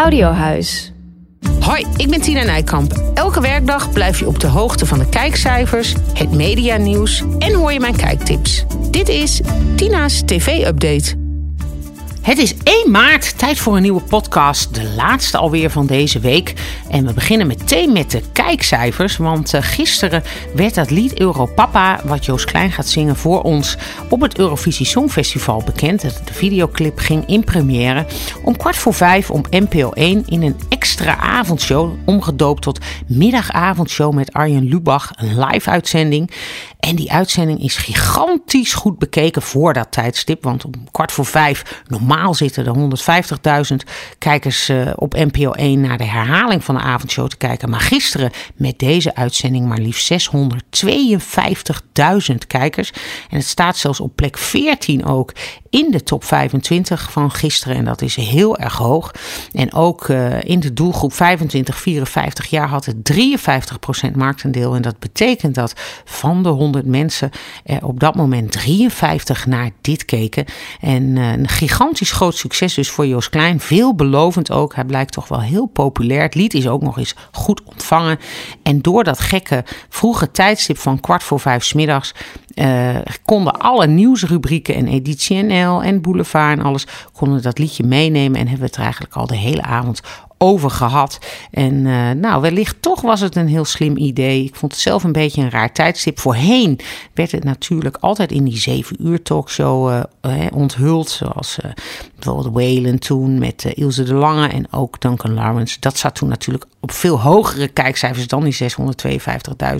Audiohuis. Hoi, ik ben Tina Nijkamp. Elke werkdag blijf je op de hoogte van de kijkcijfers, het medianieuws en hoor je mijn kijktips. Dit is Tina's TV-update. Het is 1 maart, tijd voor een nieuwe podcast. De laatste alweer van deze week. En we beginnen meteen met de kijkcijfers. Want uh, gisteren werd dat lied Europapa, wat Joost Klein gaat zingen voor ons, op het Eurovisie Songfestival bekend. De videoclip ging in première om kwart voor vijf om NPO 1 in een extra avondshow. Omgedoopt tot middagavondshow met Arjen Lubach. Een live uitzending. En die uitzending is gigantisch goed bekeken voor dat tijdstip. Want om kwart voor vijf, normaal zitten er 150.000 kijkers uh, op NPO 1 naar de herhaling van de avondshow te kijken. Maar gisteren met deze uitzending maar liefst 652.000 kijkers. En het staat zelfs op plek 14 ook in de top 25 van gisteren. En dat is heel erg hoog. En ook uh, in de doelgroep 25-54 jaar had het 53% marktendeel. En dat betekent dat van de 100 mensen er op dat moment 53 naar dit keken. En uh, een gigantisch groot succes dus voor Joost Klein. Veelbelovend ook. Hij blijkt toch wel heel populair. Het lied is ook nog eens goed ontvangen. En door dat gekke vroege tijdstip van kwart voor vijf smiddags uh, konden alle nieuwsrubrieken en editie NL en Boulevard en alles konden dat liedje meenemen en hebben we het er eigenlijk al de hele avond over gehad. En uh, nou, wellicht toch was het een heel slim idee. Ik vond het zelf een beetje een raar tijdstip. Voorheen werd het natuurlijk altijd in die zeven uur talkshow uh, onthuld. Zoals bijvoorbeeld Whalen toen met Ilse de Lange en ook Duncan Lawrence. Dat zat toen natuurlijk op veel hogere kijkcijfers dan die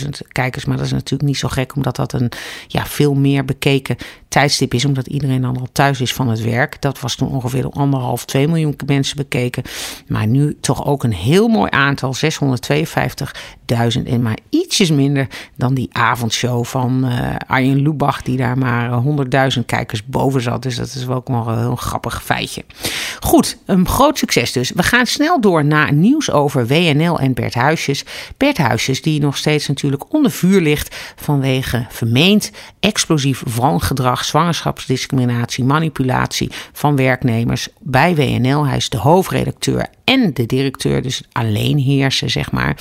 652.000 kijkers. Maar dat is natuurlijk niet zo gek, omdat dat een ja, veel meer bekeken tijdstip is. Omdat iedereen dan al thuis is van het werk. Dat was toen ongeveer anderhalf, twee miljoen mensen bekeken. Maar nu toch ook een heel mooi aantal, 652.000 en maar ietsjes minder dan die avondshow van uh, Arjen Lubach, die daar maar 100.000 kijkers boven zat. Dus dat is wel ook nog een heel grappig Goed, een groot succes dus. We gaan snel door naar nieuws over WNL en Bert Huisjes. Bert Huisjes, die nog steeds natuurlijk onder vuur ligt vanwege vermeend explosief woongedrag, zwangerschapsdiscriminatie, manipulatie van werknemers bij WNL. Hij is de hoofdredacteur en de directeur, dus alleen heersen, zeg maar.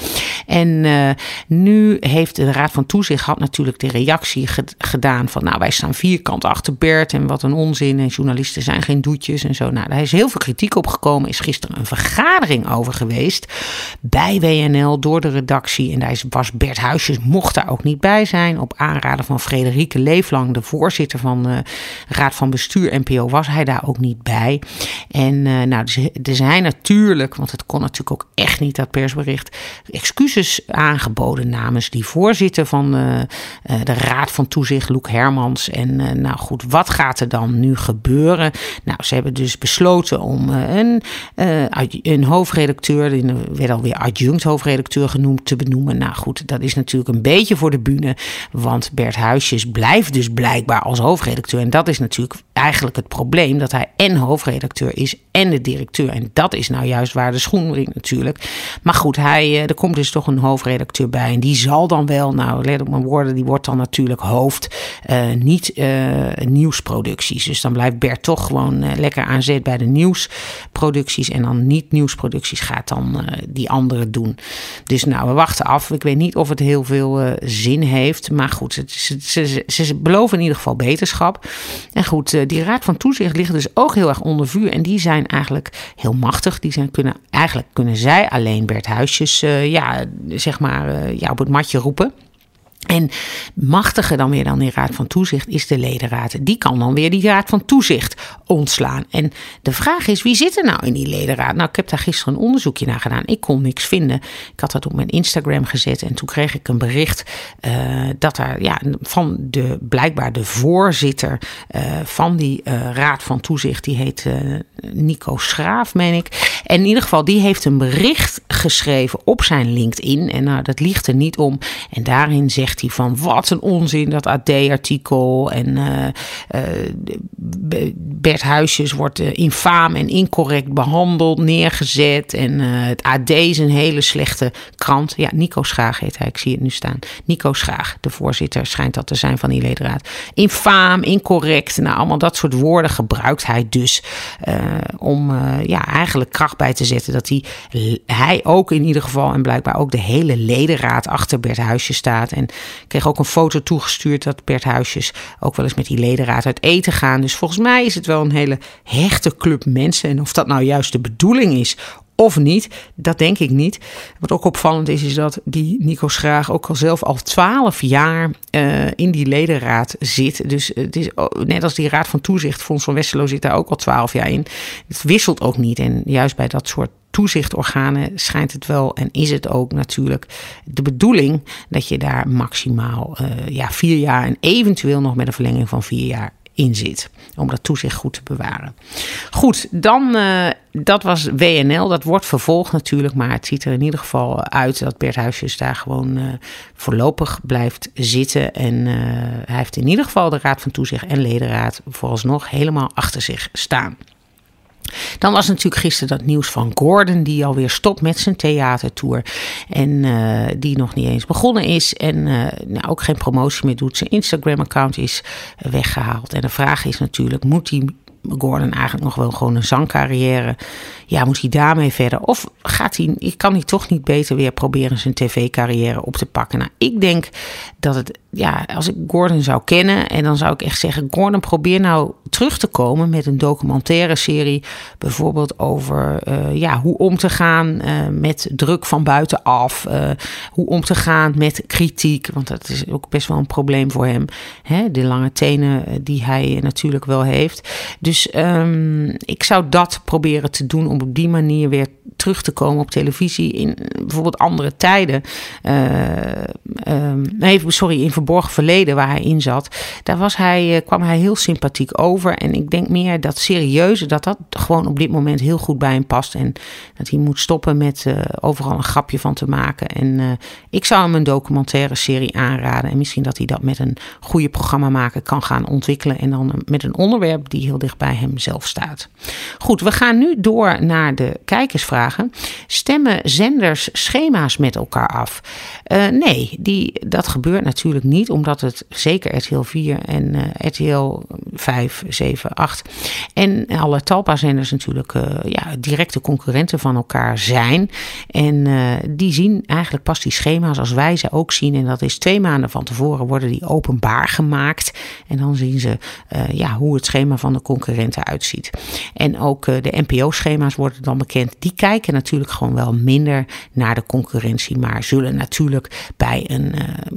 En uh, nu heeft de Raad van Toezicht had natuurlijk de reactie gedaan van, nou, wij staan vierkant achter Bert en wat een onzin en journalisten zijn geen doetjes en zo. Nou, daar is heel veel kritiek op gekomen. Is gisteren een vergadering over geweest bij WNL door de redactie en daar was Bert Huisjes mocht daar ook niet bij zijn. Op aanraden van Frederike Leeflang, de voorzitter van de Raad van Bestuur NPO, was hij daar ook niet bij. En uh, nou, er zijn natuurlijk want het kon natuurlijk ook echt niet, dat persbericht, excuses aangeboden namens die voorzitter van uh, de Raad van Toezicht, Loek Hermans. En uh, nou goed, wat gaat er dan nu gebeuren? Nou, ze hebben dus besloten om een, een hoofdredacteur, die werd alweer adjunct hoofdredacteur genoemd, te benoemen. Nou goed, dat is natuurlijk een beetje voor de bühne, want Bert Huisjes blijft dus blijkbaar als hoofdredacteur. En dat is natuurlijk eigenlijk het probleem, dat hij en hoofdredacteur is en de directeur. En dat is nou juist waar de schoen wringt natuurlijk. Maar goed, hij, eh, er komt dus toch een hoofdredacteur bij. En die zal dan wel, nou let op mijn woorden, die wordt dan natuurlijk hoofd. Uh, niet uh, nieuwsproducties. Dus dan blijft Bert toch gewoon lekker aan zet bij de nieuwsproducties. En dan niet nieuwsproducties gaat dan die andere doen. Dus nou, we wachten af. Ik weet niet of het heel veel zin heeft. Maar goed, ze, ze, ze, ze, beloven in ieder geval beterschap. En goed, die raad van toezicht ligt dus ook heel erg onder vuur. En die zijn eigenlijk heel machtig. Die zijn, kunnen, eigenlijk kunnen zij alleen Bert Huisjes uh, ja, zeg maar, uh, ja, op het matje roepen. En machtiger dan weer dan die Raad van Toezicht is de ledenraad. Die kan dan weer die Raad van Toezicht ontslaan. En de vraag is, wie zit er nou in die ledenraad? Nou, ik heb daar gisteren een onderzoekje naar gedaan. Ik kon niks vinden. Ik had dat op mijn Instagram gezet en toen kreeg ik een bericht uh, dat daar ja, van de blijkbaar de voorzitter uh, van die uh, Raad van Toezicht, die heet Nico Schraaf, meen ik. En in ieder geval, die heeft een bericht geschreven op zijn LinkedIn. En nou, dat ligt er niet om. En daarin zegt hij van wat een onzin dat AD-artikel. En uh, uh, Bert Huisjes wordt uh, infaam en incorrect behandeld, neergezet. En het AD is een hele slechte krant. Ja, Nico Schaag heet hij, ik zie het nu staan. Nico Schaag, de voorzitter, schijnt dat te zijn van die ledenraad. Infaam, incorrect, nou allemaal dat soort woorden gebruikt hij dus. om ja, eigenlijk kracht bij te zetten dat hij, hij ook in ieder geval en blijkbaar ook de hele ledenraad achter Bert Huisjes staat. En ik kreeg ook een foto toegestuurd dat Bert Huisjes ook wel eens met die ledenraad uit eten gaan. Dus volgens mij is het wel een hele hechte club mensen. En of dat nou juist de bedoeling is of niet, dat denk ik niet. Wat ook opvallend is, is dat die Nico Schraag ook al zelf al twaalf jaar uh, in die ledenraad zit. Dus het is net als die Raad van Toezicht, Fons van Westerlo zit daar ook al twaalf jaar in. Het wisselt ook niet. En juist bij dat soort toezichtorganen schijnt het wel en is het ook natuurlijk de bedoeling dat je daar maximaal uh, ja, vier jaar en eventueel nog met een verlenging van vier jaar in zit. Om dat toezicht goed te bewaren. Goed, dan, uh, dat was WNL. Dat wordt vervolgd natuurlijk. Maar het ziet er in ieder geval uit dat Bert Huisjes daar gewoon uh, voorlopig blijft zitten. En uh, hij heeft in ieder geval de Raad van Toezicht en Ledenraad vooralsnog helemaal achter zich staan. Dan was natuurlijk gisteren dat nieuws van Gordon, die alweer stopt met zijn theatertour. En uh, die nog niet eens begonnen is. En uh, nou, ook geen promotie meer doet. Zijn Instagram-account is weggehaald. En de vraag is natuurlijk: moet hij Gordon eigenlijk nog wel gewoon een zangcarrière. Ja, moet hij daarmee verder? Of gaat hij, kan hij toch niet beter weer proberen zijn tv-carrière op te pakken? Nou, ik denk dat het, ja, als ik Gordon zou kennen, en dan zou ik echt zeggen: Gordon, probeer nou terug te komen met een documentaire serie. Bijvoorbeeld over uh, ja, hoe om te gaan uh, met druk van buitenaf. Uh, hoe om te gaan met kritiek. Want dat is ook best wel een probleem voor hem. Hè? De lange tenen die hij natuurlijk wel heeft. Dus um, ik zou dat proberen te doen om op die manier weer terug te komen op televisie in bijvoorbeeld andere tijden. nee, sorry, in verborgen verleden waar hij in zat. Daar was hij, kwam hij heel sympathiek over. En ik denk meer dat serieuze, dat dat gewoon op dit moment heel goed bij hem past. En dat hij moet stoppen met uh, overal een grapje van te maken. En uh, ik zou hem een documentaire serie aanraden. En misschien dat hij dat met een goede programma maken kan gaan ontwikkelen. En dan met een onderwerp die heel dicht bij hem zelf staat. Goed, we gaan nu door naar de kijkersvragen. Stemmen zenders schema's met elkaar af? Nee, die, dat gebeurt natuurlijk niet. Omdat het zeker RTL 4 en RTL 5 7, 8. En alle Talpa-zenders natuurlijk uh, ja, directe concurrenten van elkaar zijn. En uh, die zien eigenlijk pas die schema's als wij ze ook zien. En dat is twee maanden van tevoren worden die openbaar gemaakt. En dan zien ze uh, ja, hoe het schema van de concurrenten uitziet. En ook de NPO-schema's worden dan bekend. Die kijken natuurlijk gewoon wel minder naar de concurrentie. Maar zullen natuurlijk bij een,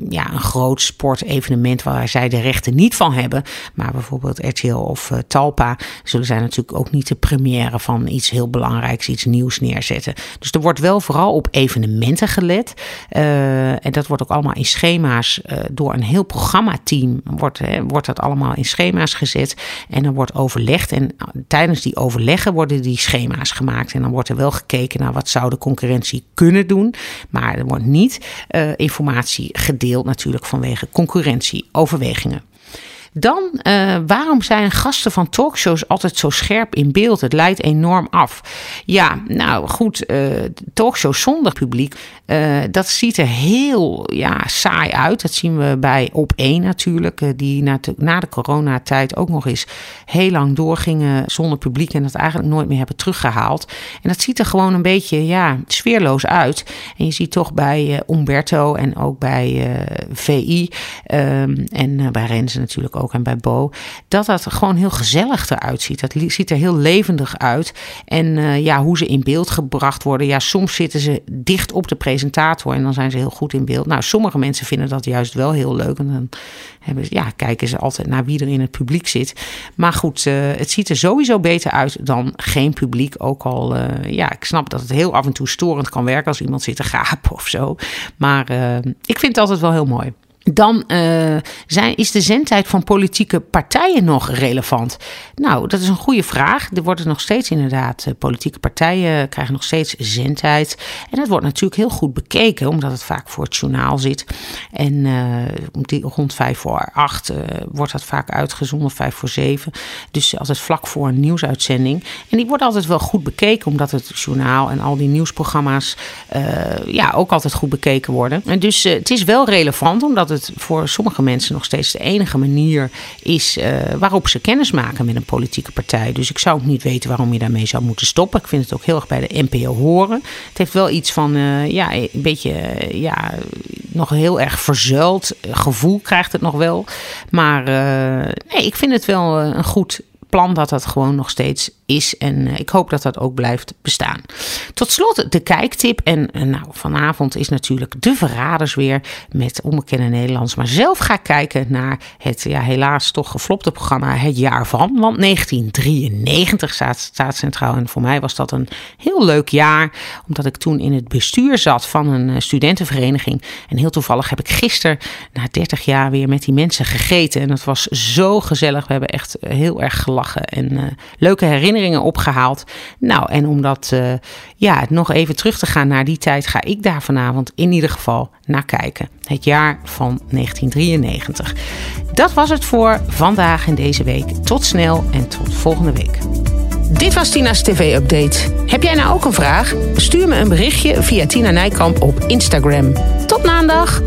ja, een groot sportevenement waar zij de rechten niet van hebben. Maar bijvoorbeeld RTL of uh, Talpa zullen zij natuurlijk ook niet de première van iets heel belangrijks, iets nieuws neerzetten. Dus er wordt wel vooral op evenementen gelet. Uh, en dat wordt ook allemaal in schema's uh, door een heel programmateam. Wordt, wordt dat allemaal in schema's gezet. En dan wordt overlegd. En tijdens die overleggen worden die schema's gemaakt. En dan wordt er wel gekeken naar wat zou de concurrentie kunnen doen. Maar er wordt niet informatie gedeeld natuurlijk vanwege concurrentieoverwegingen. Dan, uh, waarom zijn gasten van talkshows altijd zo scherp in beeld? Het leidt enorm af. Ja, nou goed, uh, talkshows zonder publiek, uh, dat ziet er heel ja, saai uit. Dat zien we bij Op 1 natuurlijk, die na, de, na de coronatijd ook nog eens heel lang doorgingen zonder publiek en dat eigenlijk nooit meer hebben teruggehaald. En dat ziet er gewoon een beetje ja, sfeerloos uit. En je ziet toch bij Umberto en ook bij VI um, en bij Renze natuurlijk ook en bij Bo, dat dat gewoon heel gezellig eruit ziet. Dat ziet er heel levendig uit. En uh, ja, hoe ze in beeld gebracht worden. Ja, soms zitten ze dicht op de presentator en dan zijn ze heel goed in beeld. Nou, sommige mensen vinden dat juist wel heel leuk. En dan hebben, ja, kijken ze altijd naar wie er in het publiek zit. Maar goed, uh, het ziet er sowieso beter uit dan geen publiek. Ook al, uh, ja, ik snap dat het heel af en toe storend kan werken als iemand zit te gapen of zo. Maar ik vind het altijd wel heel mooi. Dan uh, zijn, is de zendtijd van politieke partijen nog relevant? Nou, dat is een goede vraag. Er worden nog steeds inderdaad, uh, politieke partijen krijgen nog steeds zendtijd. En dat wordt natuurlijk heel goed bekeken, omdat het vaak voor het journaal zit. En uh, rond vijf voor acht wordt dat vaak uitgezonden, vijf voor zeven. Dus altijd vlak voor een nieuwsuitzending. En die wordt altijd wel goed bekeken, omdat het journaal en al die nieuwsprogramma's ja, ook altijd goed bekeken worden. En dus het is wel relevant, omdat het voor sommige mensen nog steeds de enige manier is uh, waarop ze kennis maken met een politieke partij. Dus ik zou ook niet weten waarom je daarmee zou moeten stoppen. Ik vind het ook heel erg bij de NPO horen. Het heeft wel iets van, uh, ja, een beetje, uh, ja, nog heel erg verzuild gevoel krijgt het nog wel. Maar nee, ik vind het wel een goed plan dat dat gewoon nog steeds is. En eh, ik hoop dat dat ook blijft bestaan. Tot slot de kijktip. En eh, nou, vanavond is natuurlijk de Verraders weer met onbekende Nederlands. Maar zelf ga ik kijken naar het ja, helaas toch geflopte programma Het Jaar van. Want 1993 staat, staat centraal. En voor mij was dat een heel leuk jaar. Omdat ik toen in het bestuur zat van een eh, studentenvereniging. En heel toevallig heb ik gisteren na 30 jaar weer met die mensen gegeten. En het was zo gezellig. We hebben echt heel erg gelachen. En leuke opgehaald. Nou, en om dat uh, ja, nog even terug te gaan naar die tijd, ga ik daar vanavond in ieder geval naar kijken. Het jaar van 1993. Dat was het voor vandaag en deze week. Tot snel en tot volgende week. Dit was Tina's TV-update. Heb jij nou ook een vraag? Stuur me een berichtje via Tina Nijkamp op Instagram. Tot maandag!